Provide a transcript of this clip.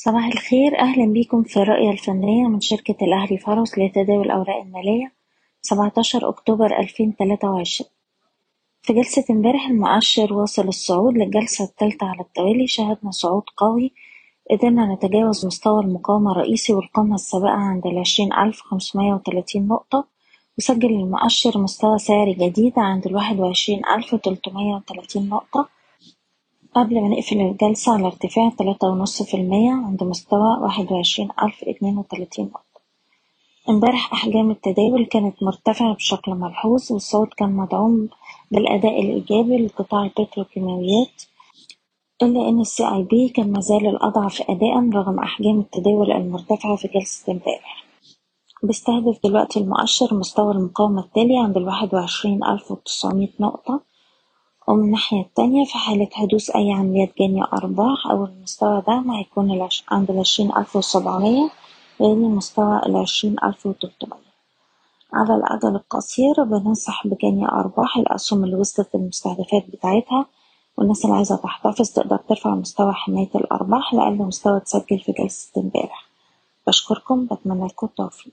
صباح الخير. أهلا بيكم في الرؤية الفنية من شركة الأهلي فارس لتداول الأوراق المالية سبعتاشر أكتوبر ألفين تلاتة وعشرين. في جلسة امبارح المؤشر واصل الصعود للجلسة الثالثة على التوالي. شهدنا صعود قوي. قدرنا نتجاوز مستوى المقاومة الرئيسي والقمة السابقة عند العشرين ألف خمسمية وتلاتين نقطة. وسجل المؤشر مستوى سعري جديد عند الواحد وعشرين ألف تلتمية وتلاتين نقطة. قبل ما نقفل الجلسة على ارتفاع تلاتة ونص في المية عند مستوى واحد وعشرين ألف اتنين وتلاتين نقطة امبارح أحجام التداول كانت مرتفعة بشكل ملحوظ والصعود كان مدعوم بالأداء الإيجابي لقطاع البتروكيماويات إلا إن السي أي بي كان مازال الأضعف أداءً رغم أحجام التداول المرتفعة في جلسة امبارح. بيستهدف دلوقتي المؤشر مستوى المقاومة التالي عند الواحد وعشرين ألف وتسعمية نقطة. ومن الناحية التانية في حالة حدوث أي عمليات جني أرباح أو المستوى ده ما هيكون عند العشرين ألف وسبعمية يعني مستوى العشرين ألف وتلتمية. على الأجل القصير بننصح بجني أرباح الأسهم اللي وصلت المستهدفات بتاعتها والناس اللي عايزة تحتفظ تقدر ترفع مستوى حماية الأرباح لأقل مستوى اتسجل في جلسة امبارح. بشكركم بتمنى لكم التوفيق.